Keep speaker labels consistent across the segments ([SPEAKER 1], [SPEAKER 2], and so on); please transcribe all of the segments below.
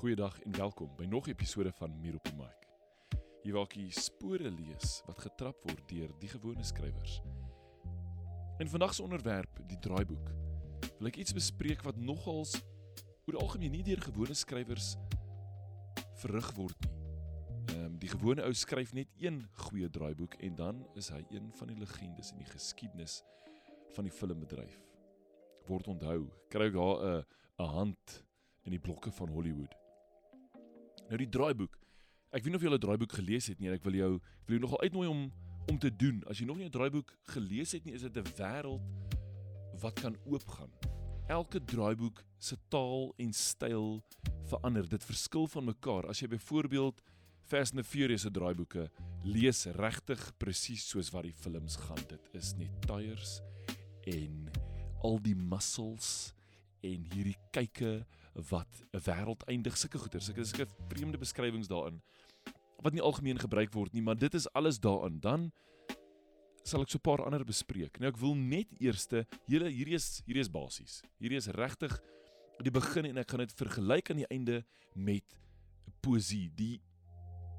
[SPEAKER 1] Goeiedag en welkom by nog 'n episode van Meer op die Mic. Hier waar ek die spore lees wat getrap word deur die gewone skrywers. In vandag se onderwerp, die draaiboek, wil ek iets bespreek wat nogals oor die algemeen nie deur gewone skrywers verrig word nie. Ehm um, die gewone ou skryf net een goeie draaiboek en dan is hy een van die legendes in die geskiedenis van die filmbedryf. Word onthou, kry daar 'n 'n hand in die blokke van Hollywood. Nou die draaiboek. Ek weet nie of jy al 'n draaiboek gelees het nie en ek wil jou ek wil jou nogal uitnooi om om te doen. As jy nog nie 'n draaiboek gelees het nie, is dit 'n wêreld wat kan oopgaan. Elke draaiboek se taal en styl verander. Dit verskil van mekaar. As jy byvoorbeeld Fast and Furious se draaiboeke lees regtig presies soos wat die films gaan. Dit is net tyres en al die muscles en hierdie kyke wat 'n wêreld eindig. Sulke goeie sulke sulke vreemde beskrywings daarin wat nie algemeen gebruik word nie maar dit is alles daarin. Dan sal ek so 'n paar ander bespreek. Nou ek wil net eerste hele hierdie is hierdie is basies. Hierdie is regtig die begin en ek gaan dit vergelyk aan die einde met poesie die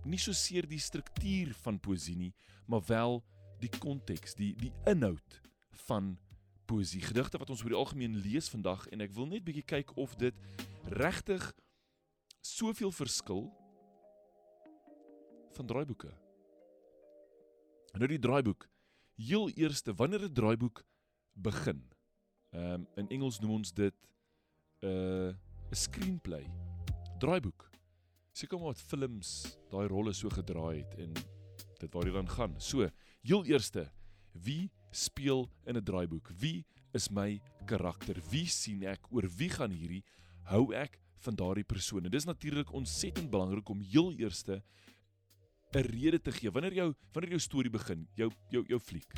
[SPEAKER 1] nie so seer die struktuur van poesie nie maar wel die konteks die die inhoud van poesie gedigte wat ons oor die algemeen lees vandag en ek wil net bietjie kyk of dit regtig soveel verskil van draaiboeke. Nou die draaiboek. Heel eerste wanneer 'n draaiboek begin. Ehm um, in Engels noem ons dit 'n uh, 'n screenplay. Draaiboek. Seker maar wat films daai rolle so gedraai het en dit waar dit dan gaan. So, heel eerste, wie speel in 'n draaiboek? Wie is my karakter? Wie sien ek? Oor wie gaan hierdie? Hou ek van daardie persone? Dis natuurlik ontsettend belangrik om heel eerste 'n rede te gee wanneer jou wanneer jou storie begin, jou jou jou fliek.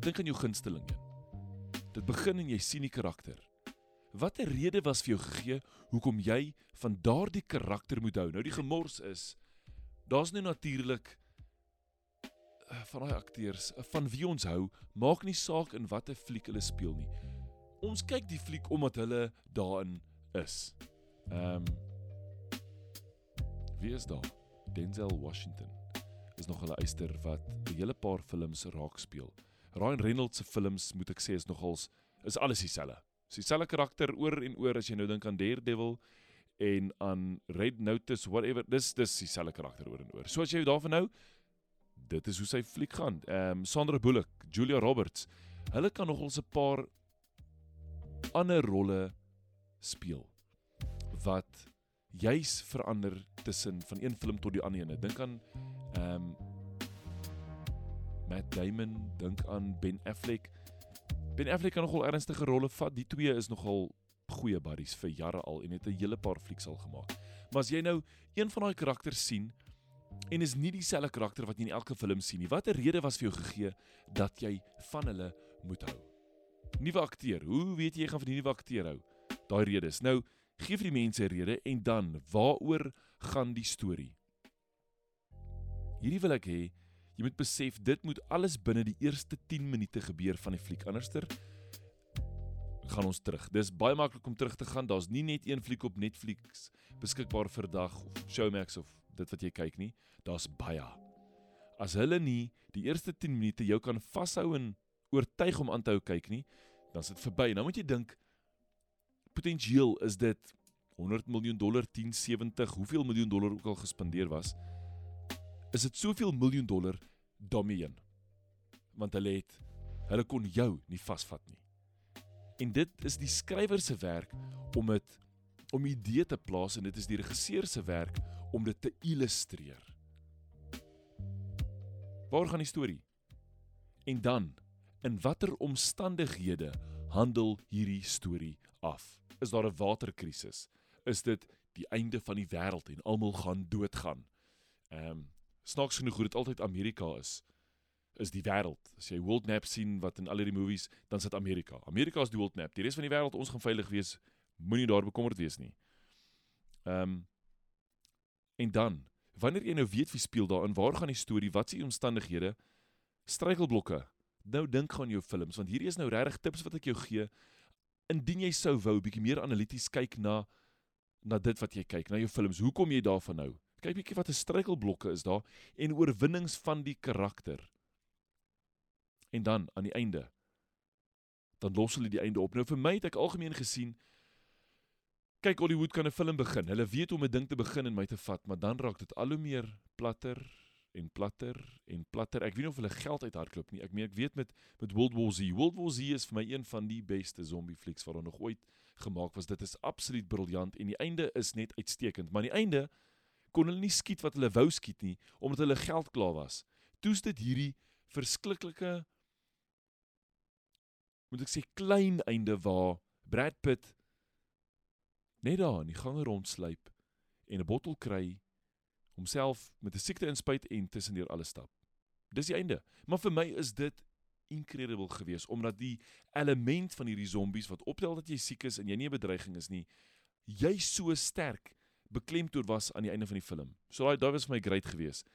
[SPEAKER 1] Dink aan jou gunsteling een. Dit begin en jy sien die karakter. Watter rede was vir jou gegee hoekom jy van daardie karakter moet hou? Nou die gemors is daar's nou natuurlik van daai akteurs eh, van wie ons hou, maak nie saak in watter fliek hulle speel nie. Ons kyk die fliek omdat hulle daarin is. Ehm um, Wie is daar? Denzel Washington is nog 'n eister wat 'n hele paar films raak speel. Ryan Reynolds se films moet ek sê is nogals is alles dieselfde. Dis dieselfde karakter oor en oor as jy nou dink aan Daredevil en aan Red Notice whatever. Dis dis dieselfde karakter oor en oor. So as jy daarvan hou, dit is hoe sy fliek gaan. Ehm um, Sandra Bullock, Julia Roberts, hulle kan nogal 'n paar ander rolle speel wat juis verander tussen van een film tot die ander. Dink aan ehm um, Matt Damon, dink aan Ben Affleck. Ben Affleck kan nogal ernstige rolle vat. Die twee is nogal goeie buddies vir jare al en het 'n hele paar flieks al gemaak. Maar as jy nou een van daai karakters sien en is nie dieselfde karakter wat jy in elke film sien nie. Watter rede was vir jou gegee dat jy van hulle moet hou? Nuwe akteur. Hoe weet jy jy gaan van die nuwe akteur hou? Daai redes. Nou, gee vir die mense 'n rede en dan waaroor gaan die storie? Hierdie wil ek hê jy moet besef dit moet alles binne die eerste 10 minute gebeur van die fliek. Anderster gaan ons terug. Dis baie maklik om terug te gaan. Daar's nie net een fliek op Netflix beskikbaar vir dag of Showmax of dit wat jy kyk nie. Daar's baie. As hulle nie die eerste 10 minute jou kan vashou en oortuig om aan te hou kyk nie, dan is dit verby. Nou moet jy dink potensieel is dit 100 miljoen dollar 1070, hoeveel miljoen dollar ook al gespandeer was. Is dit soveel miljoen dollar daarmee? Want hulle het hulle kon jou nie vasvat nie. En dit is die skrywer se werk om dit om idee te plaas en dit is die regisseur se werk om dit te illustreer. Waar gaan die storie? En dan, in watter omstandighede handel hierdie storie af? Is daar 'n waterkrisis? Is dit die einde van die wêreld en almal gaan doodgaan? Ehm, um, snaaks genoeg hoe dit altyd Amerika is is die wêreld. As jy World Map sien wat in al die movies, dan sit Amerika. Amerika is die World Map. Die res van die wêreld ons gaan veilig wees. Moenie daar bekommerd wees nie. Ehm um, En dan, wanneer jy nou weet wie speel daarin, waar gaan die storie, wat se omstandighede, struikelblokke. Nou dink gaan jou films, want hierdie is nou regtig tips wat ek jou gee. Indien jy sou wou bietjie meer analities kyk na na dit wat jy kyk, na jou films. Hoekom jy daarvan hou? Kyk bietjie wat 'n struikelblokke is daar en oorwinnings van die karakter. En dan aan die einde dan los hulle die einde op. Nou vir my het ek algemeen gesien kyk Hollywood kan 'n film begin. Hulle weet om 'n ding te begin en my te vat, maar dan raak dit al hoe meer platter en platter en platter. Ek weet nie of hulle geld uithardloop nie. Ek meen ek weet met met World War Z. World War Z is vir my een van die beste zombie flieks wat er nog ooit gemaak was. Dit is absoluut briljant en die einde is net uitstekend. Maar aan die einde kon hulle nie skiet wat hulle wou skiet nie omdat hulle geld klaar was. Toe's dit hierdie verskriklike moet ek sê klein einde waar Brad Pitt net daar in die gange rondsluip en 'n bottel kry homself met 'n siekte inspuit en tussendeur alles stap. Dis die einde. Maar vir my is dit incredible geweest omdat die element van hierdie zombies wat optel dat jy siek is en jy nie 'n bedreiging is nie, jy so sterk beklemtoon was aan die einde van die film. So daai daai was vir my great geweest.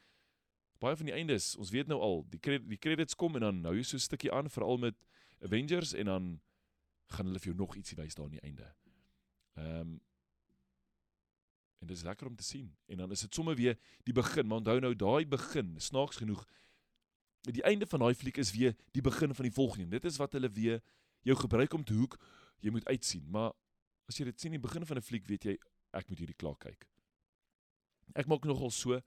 [SPEAKER 1] Baie van die eindes, ons weet nou al, die credit, die credits kom en dan nou jy so 'n stukkie aan veral met Avengers en dan gaan hulle vir jou nog ietsie wys daar aan die einde. Ehm um, en dit is lekker om te sien. En dan is dit sommer weer die begin, maar onthou nou daai begin, snaaks genoeg, die einde van daai fliek is weer die begin van die volgende. Dit is wat hulle weer jou gebruik om te hoek jy moet uitsien. Maar as jy dit sien in die begin van 'n fliek, weet jy ek moet hierdie klaar kyk. Ek maak nogal so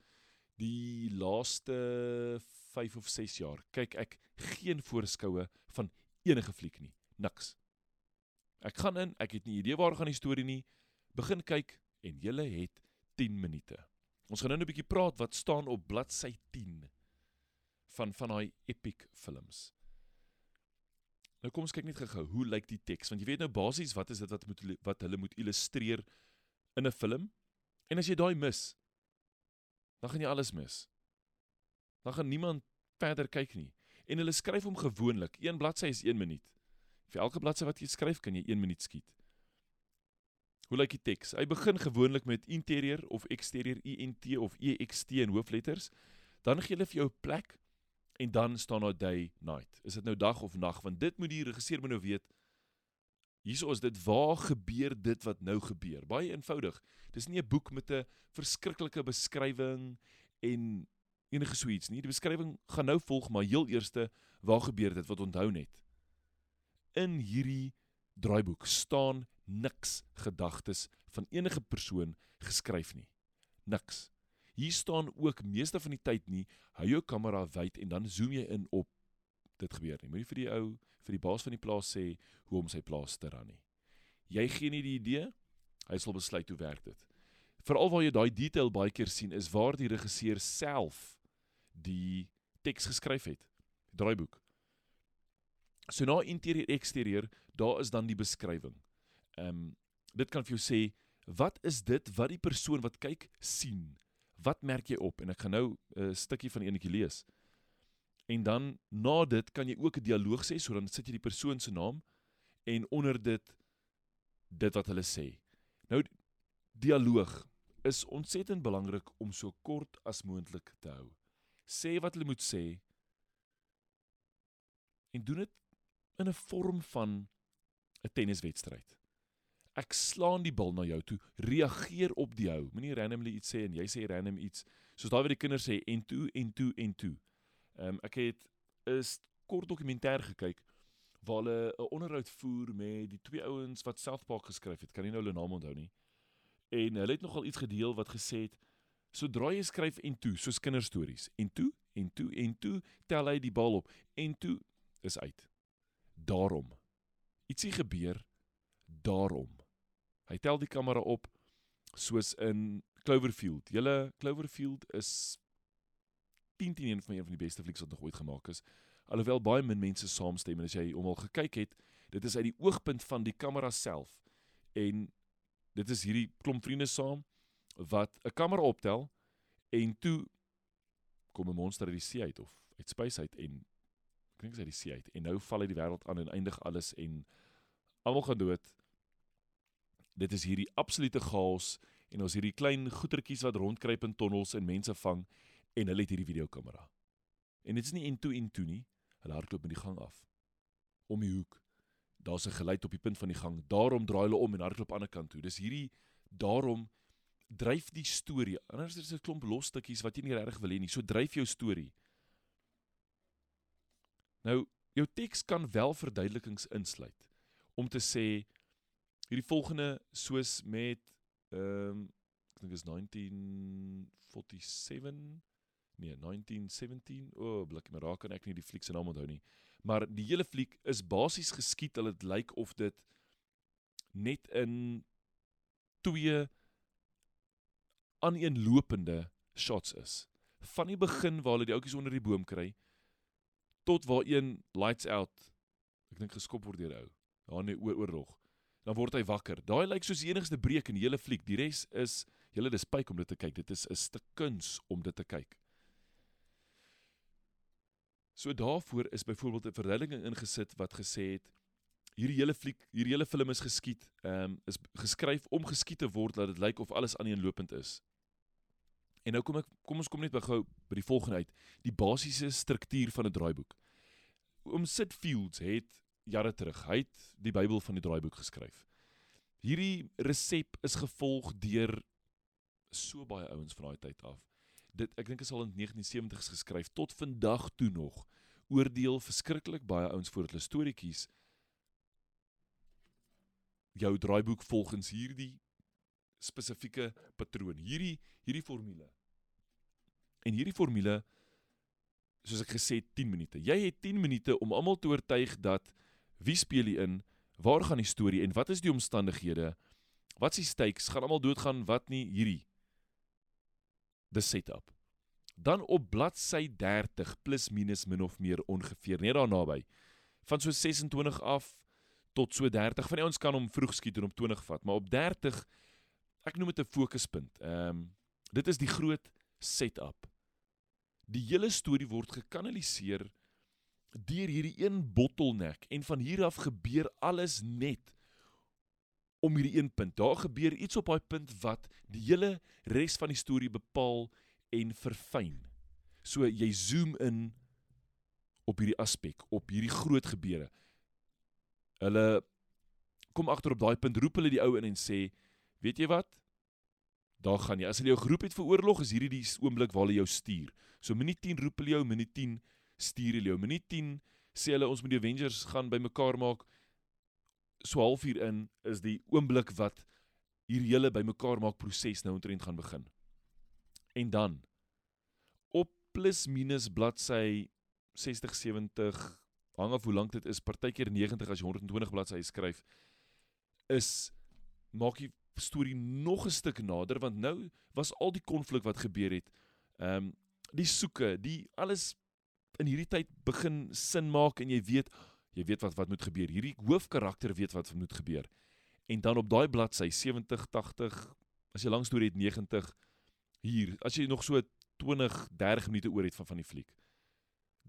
[SPEAKER 1] die laaste 5 of 6 jaar kyk ek geen voorskoue van enige fliek nie. Niks. Ek gaan in, ek het nie idee waar gaan die storie nie. Begin kyk en jy het 10 minute. Ons gaan nou 'n bietjie praat wat staan op bladsy 10 van van daai epic films. Nou kom ons kyk net gou-gou, hoe lyk die teks? Want jy weet nou basies wat is dit wat moet wat hulle moet illustreer in 'n film? En as jy daai mis, dan gaan jy alles mis. Dan gaan niemand verder kyk nie. En hulle skryf hom gewoonlik, een bladsy is 1 minuut. Vir elke bladsy wat jy skryf, kan jy 1 minuut skiet. Hoe lyk die teks? Hy begin gewoonlik met interieur of exterieur INT of EXT in hoofletters. Dan gee hulle vir jou 'n plek en dan staan daar day night. Is dit nou dag of nag? Want dit moet die regisseur moet nou weet. Hierso is dit waar gebeur dit wat nou gebeur. Baie eenvoudig. Dis nie 'n boek met 'n verskriklike beskrywing en enige so iets nie. Die beskrywing gaan nou volg, maar heel eerste, waar gebeur dit wat onthou net? In hierdie draaiboek staan niks gedagtes van enige persoon geskryf nie. Niks. Hier staan ook meeste van die tyd nie, hou jou kamera wyd en dan zoom jy in op dit gebeur nie. Moenie vir die ou, vir die baas van die plaas sê hoe om sy plaas te ran nie. Jy gee nie die idee, hy sal besluit hoe werk dit. Veral waar jy daai detail baie keer sien is waar die regisseur self die teks geskryf het. Draaiboek. So na interieur eksterieur, daar is dan die beskrywing. Ehm um, dit kan vir jou sê wat is dit wat die persoon wat kyk sien? Wat merk jy op? En ek gaan nou 'n stukkie van eenetjie lees. En dan na dit kan jy ook 'n dialoog sê, so dan sit jy die persoon se naam en onder dit dit wat hulle sê. Nou dialoog is ontsettend belangrik om so kort as moontlik te hou sê wat hulle moet sê en doen dit in 'n vorm van 'n tenniswedstryd. Ek slaan die bal na jou toe, reageer op die hou. Moenie randomly iets sê en jy sê random iets soos daai wat die kinders sê en toe en toe en toe. Ehm um, ek het 'n kort dokumentêr gekyk waar hulle 'n onderhoud voer met die twee ouens wat South Park geskryf het. Kan nie nou hulle naam onthou nie. En hulle het nogal iets gedeel wat gesê het Sodra jy skryf en toe, soos kinderstories, en toe, en toe, en toe, tel hy die bal op, en toe, is uit. Daarom. Ietsie gebeur, daarom. Hy tel die kamera op, soos in Cloverfield. Julle, Cloverfield is 10 10 een van een van die beste flieks wat nog ooit gemaak is. Alhoewel baie min mense saamstem, en as jy om al gekyk het, dit is uit die oogpunt van die kamera self, en dit is hierdie klomp vriende saam, wat 'n kamera optel en toe kom 'n monster uit die see uit of uit space uit en sy uit die see uit en nou val hy die wêreld aan en eindig alles en almal gaan dood. Dit is hierdie absolute chaos en ons hierdie klein goetertjies wat rondkruip in tonnels en mense vang en hulle het hierdie videokamera. En dit is nie into into nie. Hulle hardloop met die gang af. Om die hoek. Daar's 'n geluid op die punt van die gang. Daarom draai hulle om en hardloop aan die ander kant toe. Dis hierdie Daarom dryf die storie. Anders is dit 'n klomp los stukkies wat jy nie regtig wil hê nie. So dryf jou storie. Nou, jou teks kan wel verduidelikings insluit om te sê hierdie volgende soos met ehm um, ek dink is 1947 nee 1917 o oh, blikkie maar raak kan ek nie die fliek se naam onthou nie maar die hele fliek is basies geskied dat dit lyk of dit net in twee aaneenlopende shots is. Van die begin waar hulle die ouetjies onder die boom kry tot waar een lights out ek dink geskop word deur ou. Daar in die oorlog. Dan word hy wakker. Daai lyk soos die enigste breek in die hele fliek. Die res is julle dis spyk om dit te kyk. Dit is 'n stuk kuns om dit te kyk. So daarvoor is byvoorbeeld 'n verduideliking ingesit wat gesê het hierdie hele fliek hierdie hele film is geskied ehm um, is geskryf om geskied te word dat dit lyk of alles aaneenlopend is En nou kom ek kom ons kom net by gou by die volgende uit. Die basiese struktuur van 'n draaiboek. Oom Sid Fields het jare terug, hy het die Bybel van die draaiboek geskryf. Hierdie resep is gevolg deur so baie ouens van daai tyd af. Dit ek dink is al in 1970s geskryf tot vandag toe nog. Oordeel verskriklik baie ouens voor hulle storieetjies jou draaiboek volgens hierdie spesifieke patroon. Hierdie hierdie formule. En hierdie formule soos ek gesê 10 minute. Jy het 10 minute om almal te oortuig dat wie speel jy in? Waar gaan die storie en wat is die omstandighede? Wat is die stakes? Gaan almal doodgaan? Wat nie hierdie. The setup. Dan op bladsy 30 plus minus min of meer ongeveer net daar naby. Van so 26 af tot so 30. Van die ouens kan hom vroeg skiet en op 20 vat, maar op 30 ek noem dit 'n fokuspunt. Ehm um, dit is die groot setup. Die hele storie word gekanaliseer deur hierdie een bottleneck en van hier af gebeur alles net om hierdie een punt. Daar gebeur iets op daai punt wat die hele res van die storie bepaal en verfyn. So jy zoom in op hierdie aspek, op hierdie groot gebeure. Hulle kom agter op daai punt, roep hulle die ou in en sê, Weet jy wat? Daar gaan jy. As hulle jou geroep het vir oorlog, is hierdie die oomblik waar hulle jou stuur. So minuut 10 roep hulle jou, minuut 10 stuur hulle jou. Minuut 10 sê hulle ons moet die Avengers gaan bymekaar maak. So halfuur in is die oomblik wat hier hele bymekaar maak proses nou omtrent gaan begin. En dan op plus minus bladsy 60 70 hang af hoe lank dit is partykeer 90 as jy 120 bladsye skryf is maak jy storie nog 'n stuk nader want nou was al die konflik wat gebeur het. Ehm um, die soeke, die alles in hierdie tyd begin sin maak en jy weet jy weet wat wat moet gebeur. Hierdie hoofkarakter weet wat moet gebeur. En dan op daai bladsy 70 80 as jy lank storie het 90 hier as jy nog so 20 30 minute oor het van van die fliek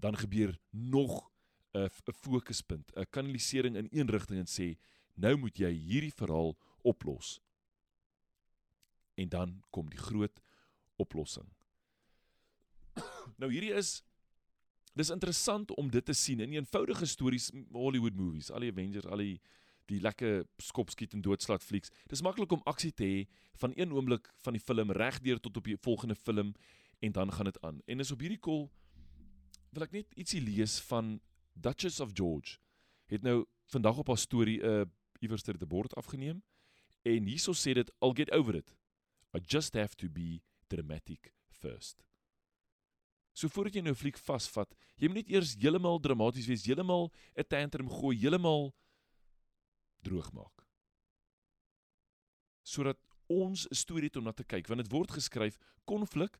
[SPEAKER 1] dan gebeur nog 'n 'n fokuspunt, 'n kanalisering in een rigting en sê nou moet jy hierdie verhaal oplos en dan kom die groot oplossing. Nou hierdie is dis interessant om dit te sien in eenvoudige stories Hollywood movies, al die Avengers, al die die lekker skopskiet en doodslaat flieks. Dis maklik om aksie te hê van een oomblik van die film regdeur tot op die volgende film en dan gaan dit aan. En is op hierdie kol wil ek net ietsie lees van Duchess of George. Het nou vandag op haar storie 'n uh, iewers ter bord afgeneem en hierso sê dit I'll get over it. I just have to be dramatic first. So voordat jy nou fliek vasvat, jy moet net eers heeltemal dramaties wees, heeltemal 'n tantrum gooi, heeltemal droog maak. Sodat ons 'n storie het om na te kyk, want dit word geskryf konflik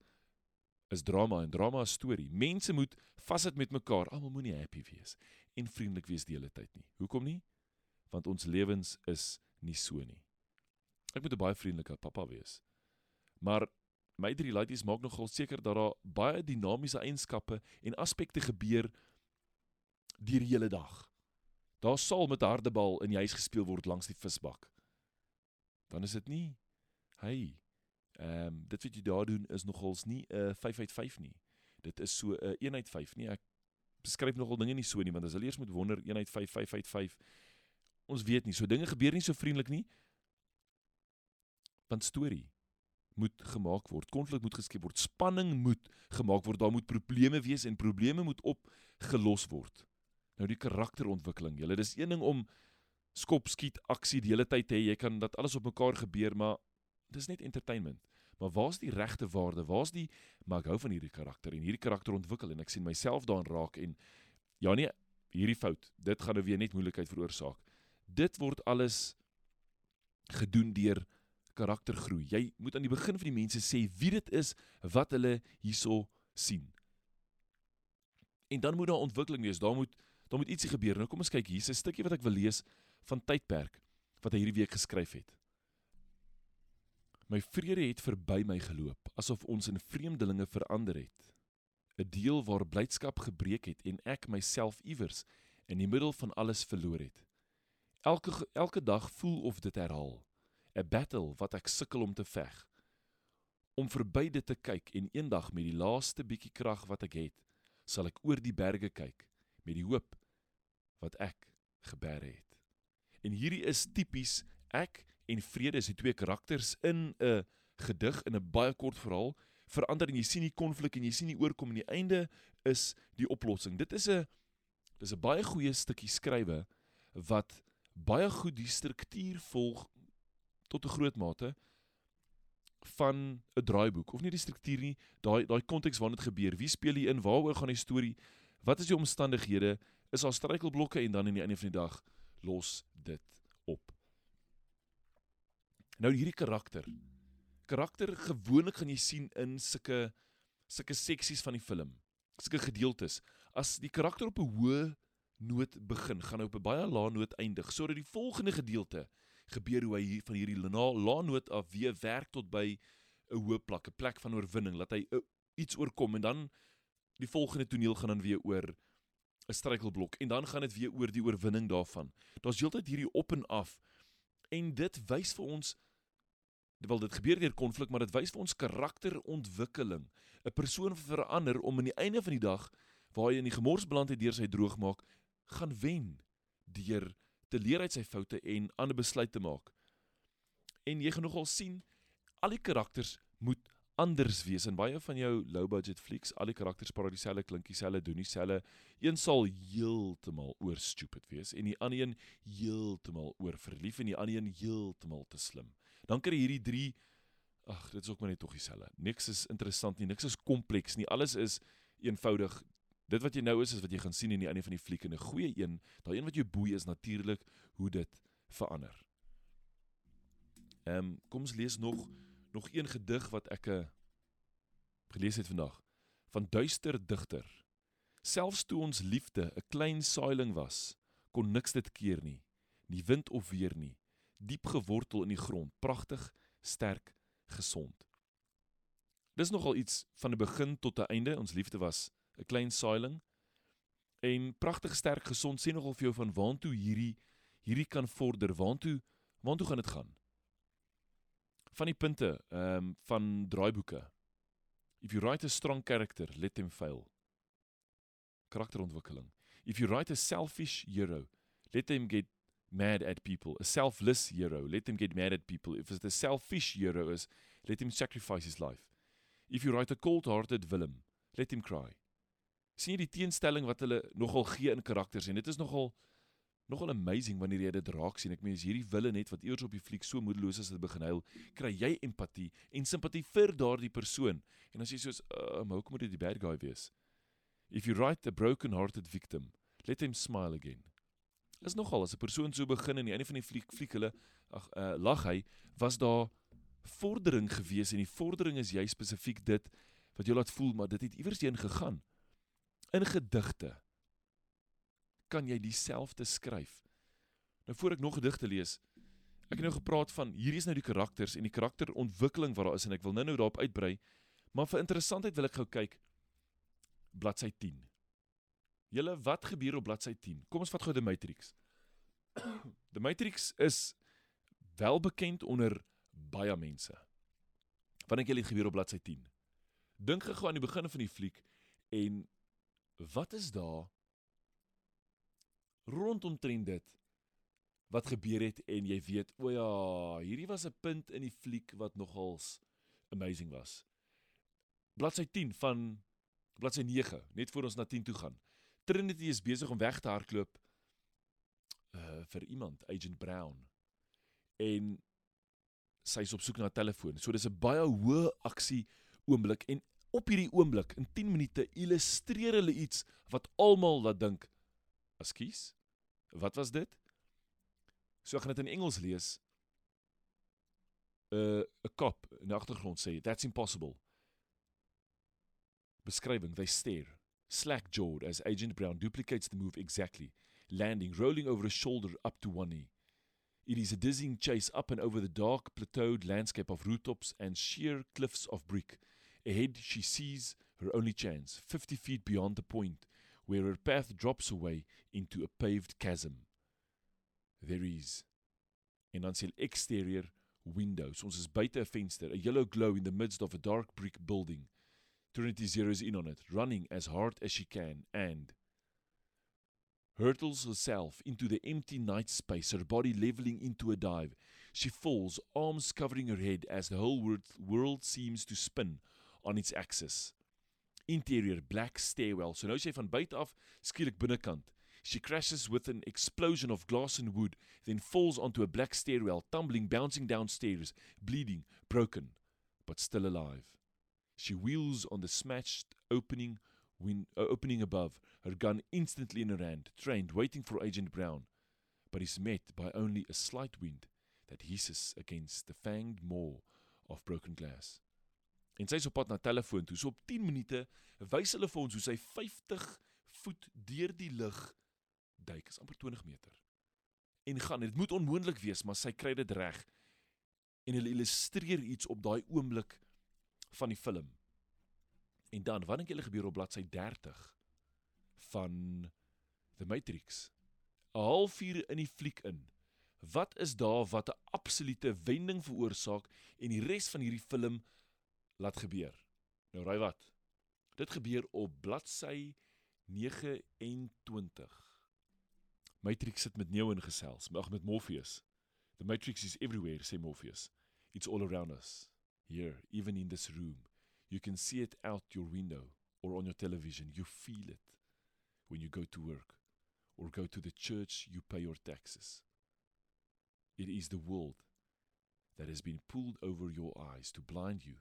[SPEAKER 1] is drama en drama is storie. Mense moet vassit met mekaar, almal moenie happy wees en vriendelik wees die hele tyd nie. Hoekom nie? Want ons lewens is nie so nie. Ek moet 'n baie vriendelike pappa wees. Maar my drie ladies maak nogal seker dat daar baie dinamiese eienskappe en aspekte gebeur deur die hele dag. Daar sal met harde bal in die huis gespeel word langs die visbak. Dan is dit nie hey ehm um, dit wat jy daar doen is nogals nie 'n uh, 5 uit 5 nie. Dit is so 'n uh, 1 uit 5 nie. Ek beskryf nogal dinge nie so nie want as hulle eers moet wonder 1 uit 5 5 uit 5 ons weet nie so dinge gebeur nie so vriendelik nie Want storie moet gemaak word, konflik moet geskep word, spanning moet gemaak word, daar moet probleme wees en probleme moet opgelos word. Nou die karakterontwikkeling. Julle dis een ding om skop skiet aksie die hele tyd te hê. Jy kan dat alles op mekaar gebeur, maar dis net entertainment. Maar waar's die regte waarde? Waar's die maar ek hou van hierdie karakter en hierdie karakter ontwikkel en ek sien myself daarin raak en ja nee, hierdie fout, dit gaan nou weer net moeilikheid veroorsaak. Dit word alles gedoen deur karaktergroei. Jy moet aan die begin van die mense sê wie dit is wat hulle hierso sien. En dan moet daar ontwikkeling wees. Daar moet daar moet ietsie gebeur. Nou kom ons kyk hier 'n stukkie wat ek wil lees van tydperk wat hy hierdie week geskryf het. My vrede het verby my geloop asof ons in vreemdelinge verander het. 'n Deel waar blydskap gebreek het en ek myself iewers in die middel van alles verloor het. Elke elke dag voel of dit herhaal. 'n battle wat ek sukkel om te veg. Om verby dit te kyk en eendag met die laaste bietjie krag wat ek het, sal ek oor die berge kyk met die hoop wat ek geberg het. En hierdie is tipies ek en vrede is die twee karakters in 'n gedig in 'n baie kort verhaal verander en jy sien die konflik en jy sien die oorkom en die einde is die oplossing. Dit is 'n dis 'n baie goeie stukkie skrywe wat baie goed die struktuur volg tot 'n groot mate van 'n draaiboek of nie die struktuur nie, daai daai konteks waarin dit gebeur. Wie speel hier in? Waaroor gaan die storie? Wat is die omstandighede? Is daar struikelblokke en dan in die einde van die dag los dit op. Nou hierdie karakter. Karakter gewoonlik gaan jy sien in sulke sulke seksies van die film. Sulke gedeeltes. As die karakter op 'n hoë noot begin, gaan hy op 'n baie lae noot eindig sodat die volgende gedeelte gebeur hoe hy van hierdie laanoot af weer werk tot by 'n hoë plek, 'n plek van oorwinning, laat hy uh, iets oorkom en dan die volgende toneel gaan dan weer oor 'n struikelblok en dan gaan dit weer oor die oorwinning daarvan. Daar's heeltyd hierdie op en af en dit wys vir ons wel dit gebeur deur konflik, maar dit wys vir ons karakterontwikkeling. 'n Persoon verander om aan die einde van die dag waar hy in die gemors beland het deur sy droogmaak, gaan wen deur te leer uit sy foute en ander besluite te maak. En jy gaan nogal sien al die karakters moet anders wees en baie van jou low budget flieks, al die karakters praat dieselfde klinkie, dieselfde doen dieselfde. Een sal heeltemal oor stupid wees en die ander een heeltemal oor verlief en die ander een heeltemal te slim. Dan kry hierdie drie ag, dit is ook maar net tog dieselfde. Niks is interessant nie, niks is kompleks nie. Alles is eenvoudig dit wat jy nou is is wat jy gaan sien in die einde van die fliek en 'n goeie een, daai een wat jou boei is natuurlik hoe dit verander. Ehm um, kom ons lees nog nog een gedig wat ek 'n uh, gelees het vandag van duister digter. Selfs toe ons liefde 'n klein saailing was, kon niks dit keer nie, nie wind of weer nie, diep gewortel in die grond, pragtig, sterk, gesond. Dis nogal iets van 'n begin tot 'n einde. Ons liefde was 'n klein saailing. En pragtig sterk gesond sê nogal vir jou van waantoe hierdie hierdie kan vorder, waantoe waantoe gaan dit gaan? Van die punte ehm um, van draaiboeke. If you write a strong character, let him fail. Karakterontwikkeling. If you write a selfish hero, let him get mad at people. A selfless hero, let him get mad at people. If it's a selfish hero is, let him sacrifice his life. If you write a cold-hearted villain, let him cry sien jy die teenstelling wat hulle nogal gee in karakters en dit is nogal nogal amazing wanneer jy dit raak sien. Ek meen as hierdie wille net wat eers op die fliek so moedeloos dat dit begin huil, kry jy empatie en simpatie vir daardie persoon. En as jy soos, uh, "Maar hoekom moet dit die bad guy wees?" If you write a broken-hearted victim, let him smile again. Is nogal as 'n persoon so begin in die einde van die fliek fliek hulle ag uh, lag hy, was daar vordering gewees en die vordering is jy spesifiek dit wat jy laat voel maar dit het iewers heen gegaan in gedigte kan jy dieselfde skryf. Nou voor ek nog gedigte lees, ek het nou gepraat van hierdie is nou die karakters en die karakterontwikkeling wat daar is en ek wil nou-nou daarop uitbrei. Maar vir interessantheid wil ek gou kyk bladsy 10. Julle wat gebeur op bladsy 10? Kom ons vat gou die Matrix. Die Matrix is wel bekend onder baie mense. Wat dink julle het gebeur op bladsy 10? Dink gou aan die begin van die fliek en wat is daar rondom trend dit wat gebeur het en jy weet, o ja, hierdie was 'n punt in die fliek wat nogals amazing was. Bladsy 10 van bladsy 9, net voor ons na 10 toe gaan. Trinity is besig om weg te hardloop uh vir iemand, Agent Brown. En sy is op soek na 'n telefoon. So dis 'n baie hoë aksie oomblik en op hierdie oomblik in 10 minute illustreer hulle iets wat almal laat dink, "Askies, wat was dit?" So ek gaan dit in Engels lees. 'n uh, 'n kop in die agtergrond sê, "That's impossible." Beskrywing: They stare, slack-jawed as Agent Brown duplicates the move exactly, landing, rolling over a shoulder up to one knee. It is a dizzying chase up and over the dark, plateaued landscape of rooftops and sheer cliffs of brick. Ahead, she sees her only chance, 50 feet beyond the point, where her path drops away into a paved chasm. There is. En dan sê exterior windows. Ons is buite 'n venster, a yellow glow in the midst of a dark brick building. Trinity zeroes in on it, running as hard as she can, and hurtles herself into the empty night space, her body leveling into a dive. She falls, arms covering her head as the whole world seems to spin on its axis. Interior black stairwell. So nou sy van buite af skielik binnekant. She crashes with an explosion of glass and wood, then falls onto a black stairwell, tumbling, bouncing downstairs, bleeding, broken, but still alive. She wheels on the smashed opening win- uh, opening above, her gun instantly in her hand, trained, waiting for Agent Brown, but is met by only a slight wind that hisses against the fanged maw of broken glass. En sy is op pad na telefoon toe. So op 10 minute wys hulle vir ons hoe sy 50 voet deur die lug duik, is amper 20 meter. En gaan, dit moet onmoontlik wees, maar sy kry dit reg. En hulle illustreer iets op daai oomblik van die film. En dan, wat dink julle gebeur op bladsy 30 van The Matrix? 'n Halfuur in die fliek in. Wat is daar wat 'n absolute wending veroorsaak en die res van hierdie film laat gebeur? Nou raai wat? Dit gebeur op bladsy 29. Matrix sit met Neo in gesels, mag met Morpheus. The Matrix is everywhere, sê Morpheus. It's all around us. Here, even in this room. You can see it out your window or on your television. You feel it when you go to work or go to the church you pay your taxes. It is the world that has been pulled over your eyes to blind you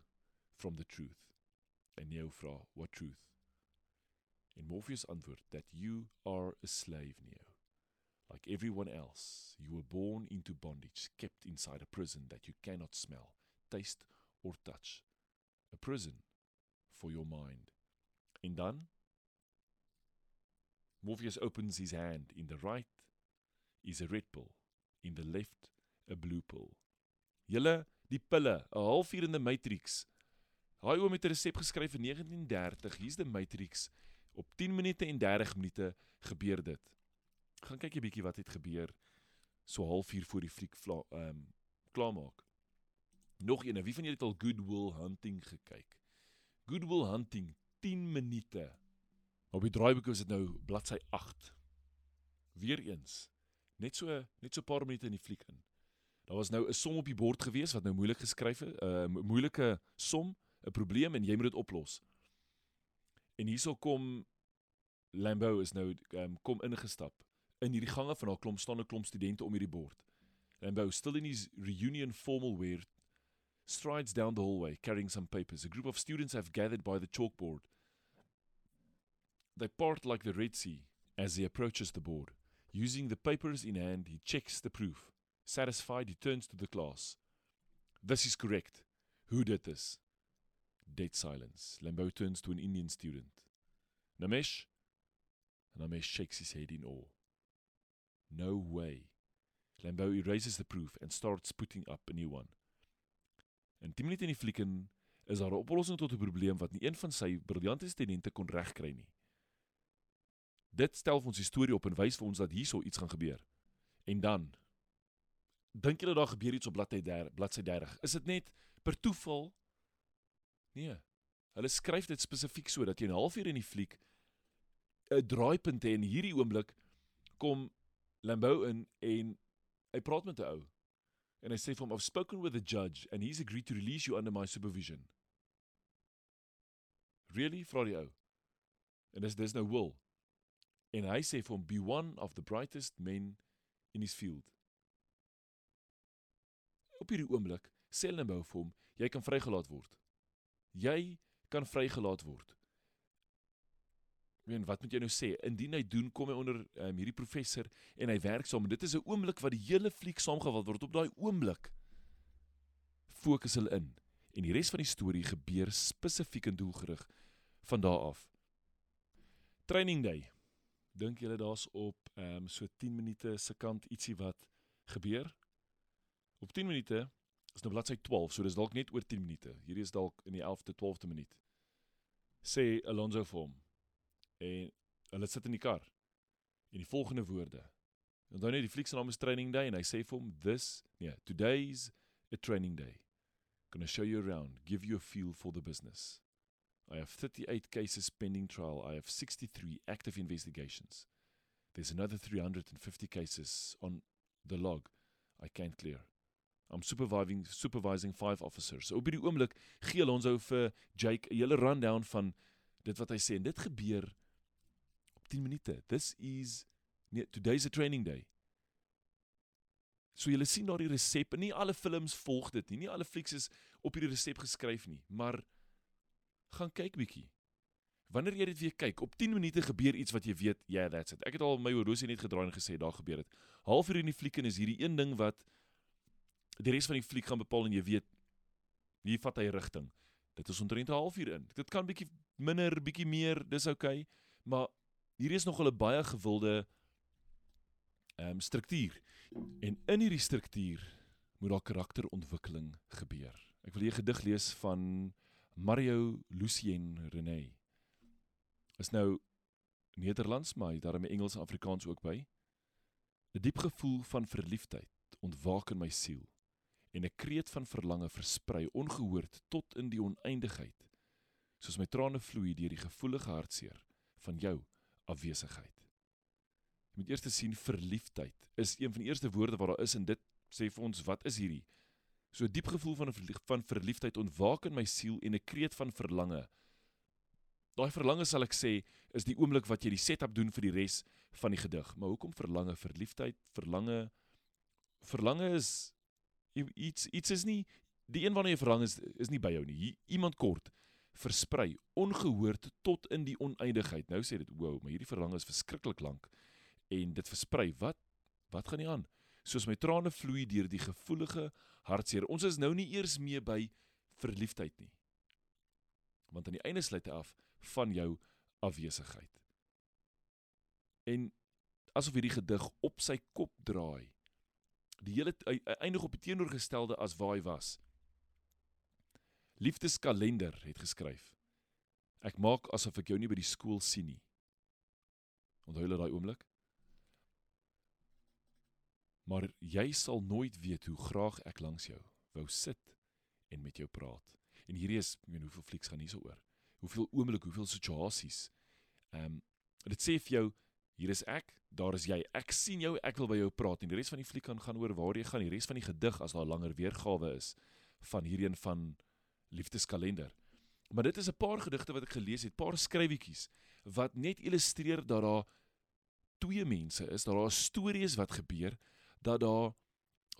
[SPEAKER 1] from the truth. En Neo vra, what truth? En Morpheus antwoord that you are a slave, Neo. Like everyone else, you were born into bondage, kept inside a prison that you cannot smell, taste or touch. A prison for your mind. En dan Morpheus opens his hand. In the right is a red pill, in the left a blue pill. Julle, die pille, 'n halfuur in die Matrix. Daai oom het 'n resep geskryf in 1930. Hier's die Matrix. Op 10 minute en 30 minute gebeur dit. Gaan kyk 'n bietjie wat het gebeur so halfuur voor die fliek ehm um, klaarmaak. Nog een, wie van julle het al Good Will Hunting gekyk? Good Will Hunting 10 minute. Op die draaiboek is dit nou bladsy 8. Weereens net so net so 'n paar minute in die fliek in. Daar was nou 'n som op die bord gewees wat nou moeilik geskryf het, 'n uh, moeilike som, 'n probleem en jy moet dit oplos. En hierso kom Lambo is nou um, kom ingestap in hierdie gange van haar klomp staan 'n klomp studente om hierdie bord. Lambo still in his reunion formal wear strides down the hallway carrying some papers. A group of students have gathered by the chalkboard. They part like the Red Sea as he approaches the board. Using the papers in hand, he checks the proof. Satisfied, he turns to the class. This is correct. Who did this? Dead silence. Lambeau turns to an Indian student. Namesh? Namesh shakes his head in awe. No way. Lambeau erases the proof and starts putting up a new one. In 10 minute in die flieken is daar 'n oplossing tot 'n probleem wat nie een van sy briljante studente kon regkry nie. Dit stel ons storie op en wys vir ons dat hierso iets gaan gebeur. En dan dink julle daar gebeur iets op bladsy 30, bladsy 30. Is dit net per toeval? Nee. Hulle skryf dit spesifiek so dat jy 'n halfuur in die fliek 'n draaipunt het en hierdie oomblik kom Lambeau in en hy praat met 'n ou en hy sê vir hom I've spoken with the judge and he's agreed to release you under my supervision. Really? Vra die ou. En dis dis nou wil. En hy sê vir hom be one of the brightest men in his field. Op hierdie oomblik sê nou vir hom jy kan vrygelaat word. Jy kan vrygelaat word. En wat moet jy nou sê? Indien hy doen, kom hy onder um, hierdie professor en hy werk saam. Dit is 'n oomblik wat die hele fliek saamgevat word op daai oomblik. Fokus hulle in. En die res van die storie gebeur spesifiek en doelgerig van daar af. Training day. Dink julle daar's op ehm um, so 10 minute se kant ietsie wat gebeur? Op 10 minute is nou bladsy 12, so dis dalk net oor 10 minute. Hierdie is dalk in die 11de 12de minuut. Sê Alonso vir hom en hulle sit in die kar. En die volgende woorde. Onthou net die fliek se naam is Training Day en hy sê vir hom this, nee, today's a training day. Going to show you around, give you a feel for the business. I have 38 cases pending trial. I have 63 active investigations. There's another 350 cases on the log I can't clear. I'm supervising supervising 5 officers. So op hierdie oomblik gee Alonso vir Jake 'n hele rundown van dit wat hy sê en dit gebeur 10 minute. This is nee, today's a training day. So julle sien daar die resep. Nie alle films volg dit nie. Nie alle flieks is op hierdie resep geskryf nie, maar gaan kyk bietjie. Wanneer jy dit weer kyk, op 10 minute gebeur iets wat jy weet, yeah, that's it. Ek het al my horlosie net gedraai en gesê daar gebeur dit. Halfuur in die fliek en is hierdie een ding wat die res van die fliek gaan bepaal en jy weet hier vat hy rigting. Dit is omtrent 'n halfuur in. Dit kan bietjie minder, bietjie meer, dis oukei, okay, maar Hierdie is nogal 'n baie gewilde ehm um, struktuur. En in hierdie struktuur moet daar karakterontwikkeling gebeur. Ek wil hier 'n gedig lees van Mario Lucien René. Is nou Nederlands, maar daar is Engels en Afrikaans ook by. 'n Diep gevoel van verliefdheid ontwaak in my siel en 'n kreet van verlange versprei ongehoord tot in die oneindigheid. Soos my trane vloei deur die gevoelige hartseer van jou afwesigheid. Jy moet eers sien verliefdheid is een van die eerste woorde wat daar is en dit sê vir ons wat is hierdie? So diep gevoel van van verliefdheid ontwaak in my siel en 'n kreet van verlange. Daai verlange sal ek sê is die oomblik wat jy die setup doen vir die res van die gedig. Maar hoekom verlange? Verliefdheid, verlange verlange is iets iets is nie die een waarna jy verlang is is nie by jou nie. Iemand kort versprei ongehoord tot in die oneindigheid. Nou sê dit, wow, maar hierdie verlang is verskriklik lank en dit versprei. Wat wat gaan nie aan? Soos my trane vloei deur die gevoelige hartseer. Ons is nou nie eers mee by verliefdheid nie. Want aan die einde sluit hy af van jou afwesigheid. En asof hierdie gedig op sy kop draai. Die hele eindig op die teenoorgestelde as waar hy was liefdeskalender het geskryf. Ek maak asof ek jou nie by die skool sien nie. Onthou jy daai oomblik? Maar jy sal nooit weet hoe graag ek langs jou wou sit en met jou praat. En hierdie is, ek weet hoeveel flieks gaan hierso oor. Hoeveel oomblikke, hoeveel situasies. Ehm um, dit sê vir jou hier is ek, daar is jy. Ek sien jou, ek wil by jou praat. En die res van die fliek kan gaan oor waar jy gaan. Die res van die gedig as daar langer weergawe is van hierdie een van liefdeskalender. Maar dit is 'n paar gedigte wat ek gelees het, paar skrywietjies wat net illustreer dat daar twee mense is, dat daar 'n storie is wat gebeur, dat daar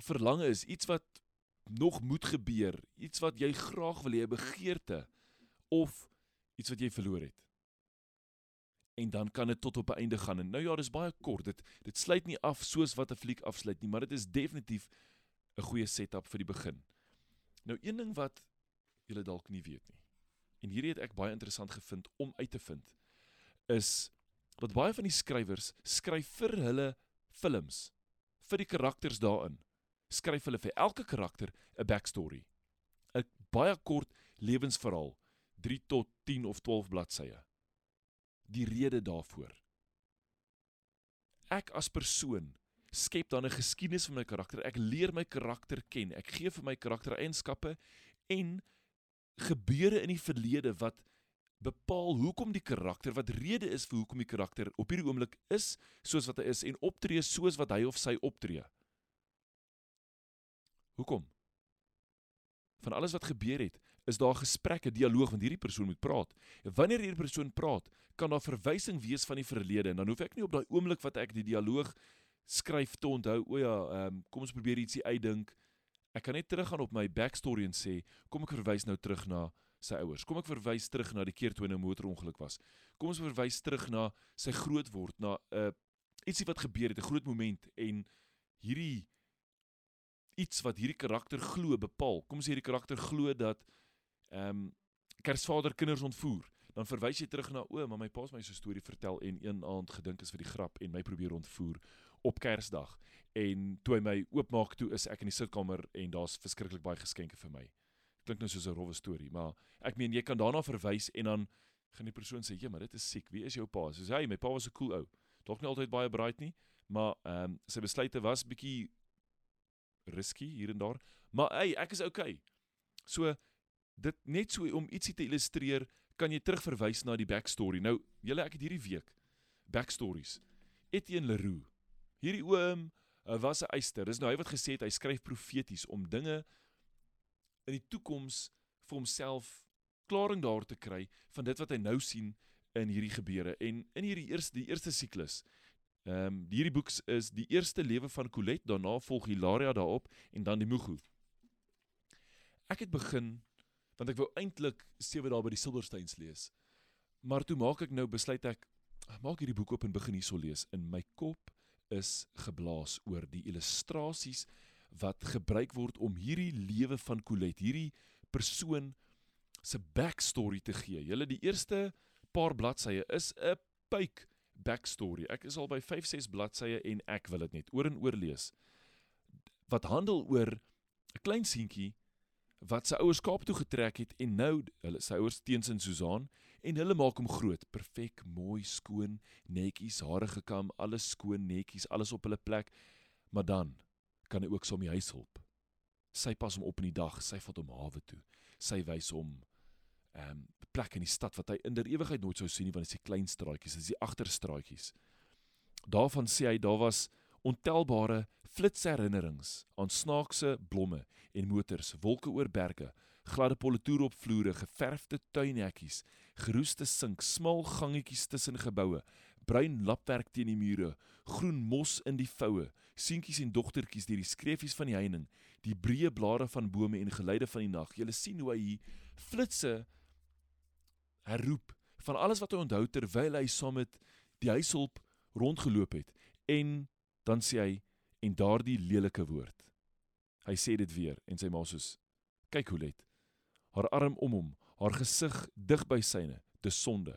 [SPEAKER 1] verlange is, iets wat nog moet gebeur, iets wat jy graag wil hê, 'n begeerte of iets wat jy verloor het. En dan kan dit tot op 'n einde gaan. En nou ja, dis baie kort. Dit dit sluit nie af soos wat 'n fliek afsluit nie, maar dit is definitief 'n goeie setup vir die begin. Nou een ding wat julle dalk nie weet nie. En hierdie het ek baie interessant gevind om uit te vind is dat baie van die skrywers skryf vir hulle films vir die karakters daarin. Skryf hulle vir elke karakter 'n backstory. 'n baie kort lewensverhaal, 3 tot 10 of 12 bladsye. Die rede daarvoor. Ek as persoon skep dan 'n geskiedenis van my karakter. Ek leer my karakter ken. Ek gee vir my karakter eienskappe en gebeure in die verlede wat bepaal hoekom die karakter wat rede is vir hoekom die karakter op hierdie oomblik is soos wat hy is en optree soos wat hy of sy optree. Hoekom? Van alles wat gebeur het, is daar gesprekke, dialoog want hierdie persoon moet praat. En wanneer hierdie persoon praat, kan daar verwysing wees van die verlede en dan hoef ek nie op daai oomblik wat ek die dialoog skryf te onthou, o ja, ehm um, kom ons probeer ietsie uitdink. Ek kan net teruggaan op my backstory en sê, kom ek verwys nou terug na sy ouers. Kom ek verwys terug na die keer toe 'n motorongeluk was. Kom ons verwys terug na sy grootword, na 'n uh, ietsie wat gebeur het, 'n groot moment en hierdie iets wat hierdie karakter glo bepaal. Kom ons sê hierdie karakter glo dat ehm um, Kersvader kinders ontvoer. Dan verwys jy terug na o, maar my pa het my so 'n storie vertel en een aand gedink is vir die grap en my probeer ontvoer op Kersdag. En toe hy my oopmaak toe is ek in die sitkamer en daar's verskriklik baie geskenke vir my. Klink nou soos 'n rowwe storie, maar ek meen jy kan daarna verwys en dan gaan die persoon sê, "Ja, maar dit is siek. Wie is jou pa?" Soos hy, my pa was 'n cool ou. Dalk nie altyd baie bright nie, maar ehm um, sy besluite was bietjie risky hier en daar. Maar hey, ek is okay. So dit net so om ietsie te illustreer, kan jy terugverwys na die backstory. Nou, julle ek het hierdie week backstories. Etienne Leroux. Hierdie oom was 'n eyster. Dis nou hy wat gesê het hy skryf profeties om dinge in die toekoms vir homself klaring daar te kry van dit wat hy nou sien in hierdie gebeure. En in hierdie eerste die eerste siklus Ehm um, hierdie boek is die eerste lewe van Colette, daarna volg Hilaria daarop en dan die Mugu. Ek het begin want ek wou eintlik sewe dae by die Silversteins lees. Maar toe maak ek nou besluit ek maak hierdie boek oop en begin hierso lees. In my kop is geblaas oor die illustrasies wat gebruik word om hierdie lewe van Colette, hierdie persoon se backstory te gee. Julle die eerste paar bladsye is 'n puik backstory. Ek is al by 5 6 bladsye en ek wil dit net oor en oor lees. Wat handel oor 'n klein seentjie wat sy ouers Kaap toe getrek het en nou hulle sy ouers teens in Susan en hulle maak hom groot, perfek, mooi, skoon, netjies, hare gekam, alles skoon, netjies, alles op hulle plek. Maar dan kan hy ook som die huis help. Sy pas hom op in die dag, sy vat hom hawe toe. Sy wys hom ehm um, plek in die stad wat hy in der ewigheid nooit sou sien nie want dit is die klein straatjies, dit is die agterstraatjies. Daarvan sê hy daar was ontelbare flitsherinnerings aan snaakse blomme en motors, wolke oor berge, gladde politoer op vloere, geverfde tuinhekkies, geroeste sink, smal gangetjies tussen geboue, bruin lapwerk teen die mure, groen mos in die voue, seentjies en dogtertjies deur die skreefies van die heining, die breë blare van bome en geluide van die nag. Jy sien hoe hy hier flitsse herroep van alles wat hy onthou terwyl hy saam met die huishulp rondgeloop het en dan sê hy en daardie lelike woord. Hy sê dit weer en sy ma sê kyk hoe let. Haar arm om hom haar gesig dig by syne. Dis sonde.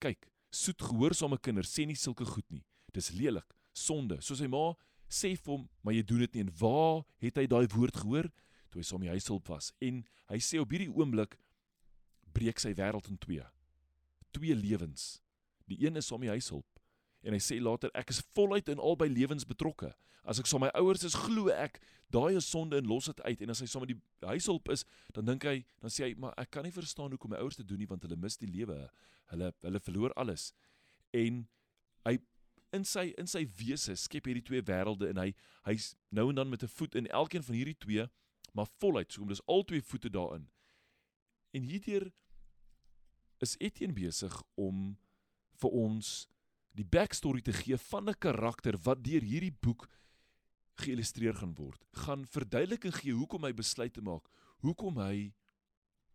[SPEAKER 1] Kyk soet gehoorsame kinders sê nie sulke goed nie. Dis lelik. Sonde. Soos sy ma sê vir hom maar jy doen dit nie. En waar het hy daai woord gehoor? Toe hy saam die huishulp was en hy sê op hierdie oomblik breek sy wêreld in twee. Twee lewens. Die een is om die huishulp en hy sê later ek is voluit in albei lewens betrokke. As ek saam my ouers is, glo ek daai is sonde en los dit uit en as hy saam met die huishulp is, dan dink hy, dan sê hy maar ek kan nie verstaan hoekom my ouers dit doen nie want hulle mis die lewe. Hulle hulle verloor alles. En hy in sy in sy wese skep hierdie twee wêrelde en hy hy's nou en dan met 'n voet in elkeen van hierdie twee, maar voluit, so kom dis al twee voete daarin. En hierdeur is Etienne besig om vir ons die backstory te gee van 'n karakter wat deur hierdie boek geillustreer gaan word. Gaan verduidelik en gee hoekom hy besluit te maak, hoekom hy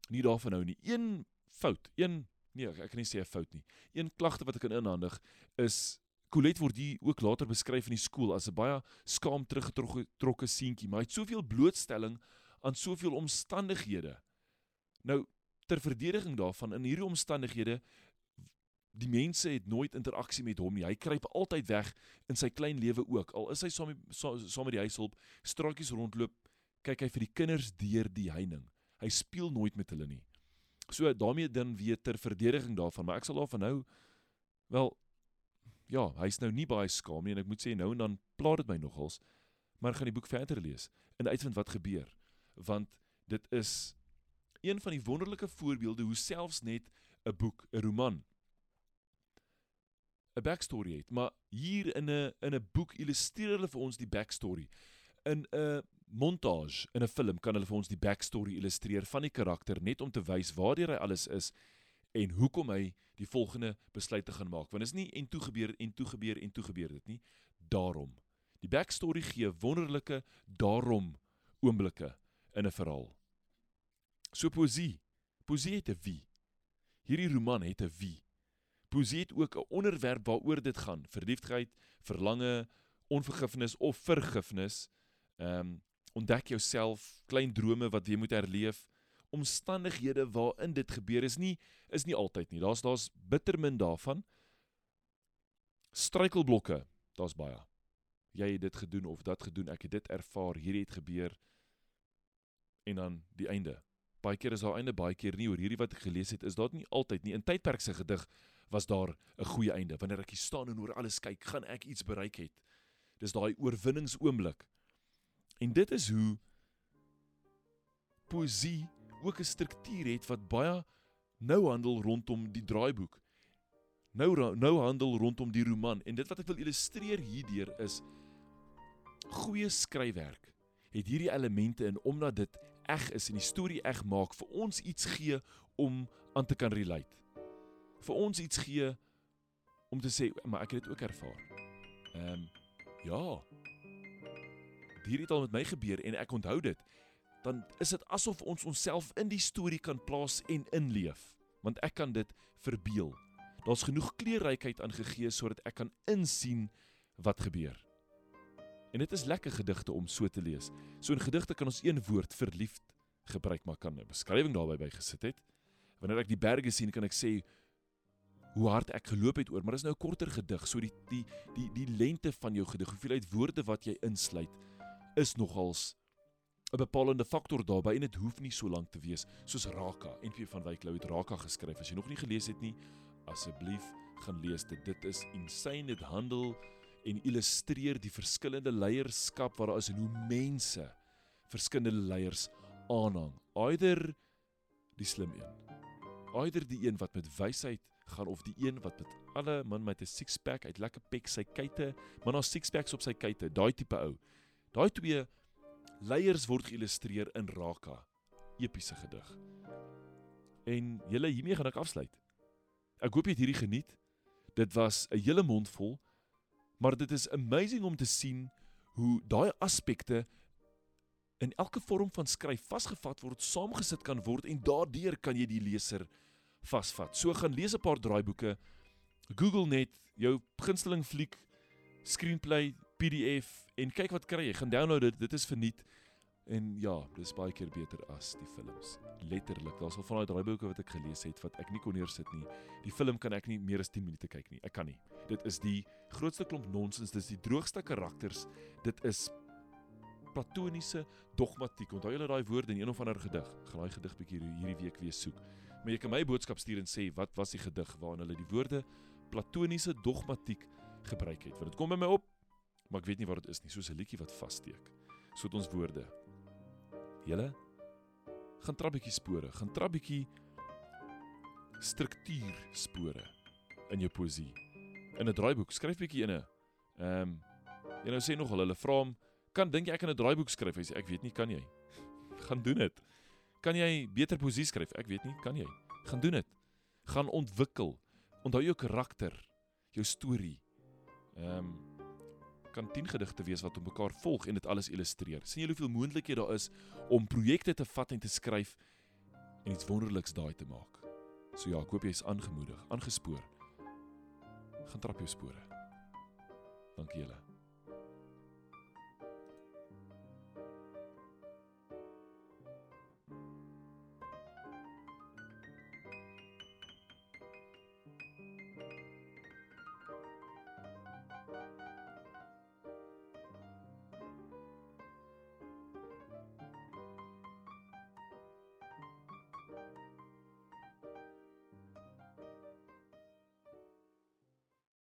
[SPEAKER 1] nie daarvan hou nie. Een fout, een nee, ek kan nie sê 'n fout nie. Een klagte wat ek kan inhandig is Colette word hier ook later beskryf in die skool as 'n baie skaam teruggetrokke seentjie, maar hy het soveel blootstelling aan soveel omstandighede. Nou ter verdediging daarvan in hierdie omstandighede die mense het nooit interaksie met hom nie. Hy kruip altyd weg in sy klein lewe ook. Al is hy saam met saam met die huishulp straatjies rondloop, kyk hy vir die kinders deur die heining. Hy speel nooit met hulle nie. So daarmee dan weer ter verdediging daarvan, maar ek sal daarvan hou wel ja, hy's nou nie baie skaam nie en ek moet sê nou en dan pla dit my nogals, maar gaan die boek verder lees en uitvind wat gebeur want dit is een van die wonderlike voorbeelde hoe selfs net 'n boek, 'n roman 'n backstory het, maar hier in 'n in 'n boek illustreer hulle vir ons die backstory in 'n montage in 'n film kan hulle vir ons die backstory illustreer van die karakter net om te wys waartoe hy alles is en hoekom hy die volgende besluite gaan maak. Want is nie en toe gebeur en toe gebeur en toe gebeur dit nie. Daarom. Die backstory gee wonderlike daarom oomblikke in 'n verhaal. So poesie. Poesie het 'n wie. Hierdie roman het 'n wie. Poesie het ook 'n onderwerp waaroor dit gaan: verliefdheid, verlange, onvergifnis of vergifnis. Ehm um, ontdek jouself, klein drome wat jy moet herleef, omstandighede waarin dit gebeur is nie is nie altyd nie. Daar's daar's bitter min daarvan. Struikelblokke, daar's baie. Jy het dit gedoen of dat gedoen, ek het dit ervaar, hierdie het gebeur en dan die einde. Baie keer is daar einde, baie keer nie. Oor hierdie wat ek gelees het, is daar nie altyd nie. In tydperk se gedig was daar 'n goeie einde. Wanneer ek hier staan en oor alles kyk, gaan ek iets bereik het. Dis daai oorwinningsoomblik. En dit is hoe poesie ook 'n struktuur het wat baie nou handel rondom die draaiboek. Nou nou handel rondom die roman en dit wat ek wil illustreer hierdeur is goeie skryfwerk het hierdie elemente in omdat dit eg is en die storie eg maak vir ons iets gee om aan te kan relate. Vir ons iets gee om te sê maar ek het dit ook ervaar. Ehm um, ja. Hierdie het al met my gebeur en ek onthou dit. Dan is dit asof ons onsself in die storie kan plaas en inleef, want ek kan dit verbeel. Daar's genoeg kleurrykheid aangegee sodat ek kan insien wat gebeur. En dit is lekker gedigte om so te lees. So in gedigte kan ons een woord verliefd gebruik maar kan 'n beskrywing daarbey bygesit het. Wanneer ek die berge sien, kan ek sê hoe hard ek geloop het oor, maar dis nou 'n korter gedig, so die die die die lengte van jou gedig, hoeveelheid woorde wat jy insluit, is nogals 'n bepalende faktor daarbey en dit hoef nie so lank te wees soos Raka. NP van Wyk Lou het Raka geskryf. As jy nog nie gelees het nie, asseblief gaan lees dit. Dit is insane dit handel en illustreer die verskillende leierskap wat daar is en hoe mense verskillende leiers aanhang. Eider die slim een. Eider die een wat met wysheid gaan of die een wat met alle man met 'n six pack uit lekker pek sy kuite, man haar six packs op sy kuite, daai tipe ou. Daai twee leiers word geïllustreer in Raka, epiese gedig. En julle hiermee gaan ek afsluit. Ek hoop jy het hierdie geniet. Dit was 'n hele mond vol Maar dit is amazing om te sien hoe daai aspekte in elke vorm van skryf vasgevat word, saamgesit kan word en daardeur kan jy die leser vasvat. So gaan lees 'n paar draaiboeke. Google net jou gunsteling fliek, screenplay, PDF en kyk wat kry jy. Gaan download dit. Dit is verniet. En ja, dis baie keer beter as die films. Letterlik, daar's al van daai draaiboeke wat ek gelees het wat ek nie kon neersit nie. Die film kan ek nie meer as 10 minute kyk nie. Ek kan nie. Dit is die grootste klomp nonsens, dis die droogste karakters. Dit is platoniese dogmatiek. Onthou julle daai woorde in een of ander gedig? Gaan daai gedig bietjie hierdie week weer soek. Maar jy kan my boodskap stuur en sê wat was die gedig waarin hulle die woorde platoniese dogmatiek gebruik het. Want dit kom by my op, maar ek weet nie wat dit is nie, soos 'n liedjie wat vassteek. So het ons woorde. Julle gaan trap bietjie spore, gaan trap bietjie struktuur spore in jou poesie in 'n draaiboek. Skryf bietjie in 'n. Ehm um, jy nou sê nogal hulle vra hom, "Kan dink jy ek kan 'n draaiboek skryf?" Hy sê, "Ek weet nie, kan jy?" Gaan doen dit. Kan jy beter poesie skryf? Ek weet nie, kan jy? Gaan doen dit. Gaan ontwikkel. Onthou jou karakter, jou storie. Ehm um, kan 10 gedigte wees wat op mekaar volg en dit alles illustreer. sien jy hoeveel moontlikhede daar is om projekte te vat en te skryf en iets wonderliks daai te maak. So ja, ek hoop jy is aangemoedig, aangespoor gaan trap jou spore. Dankie julle.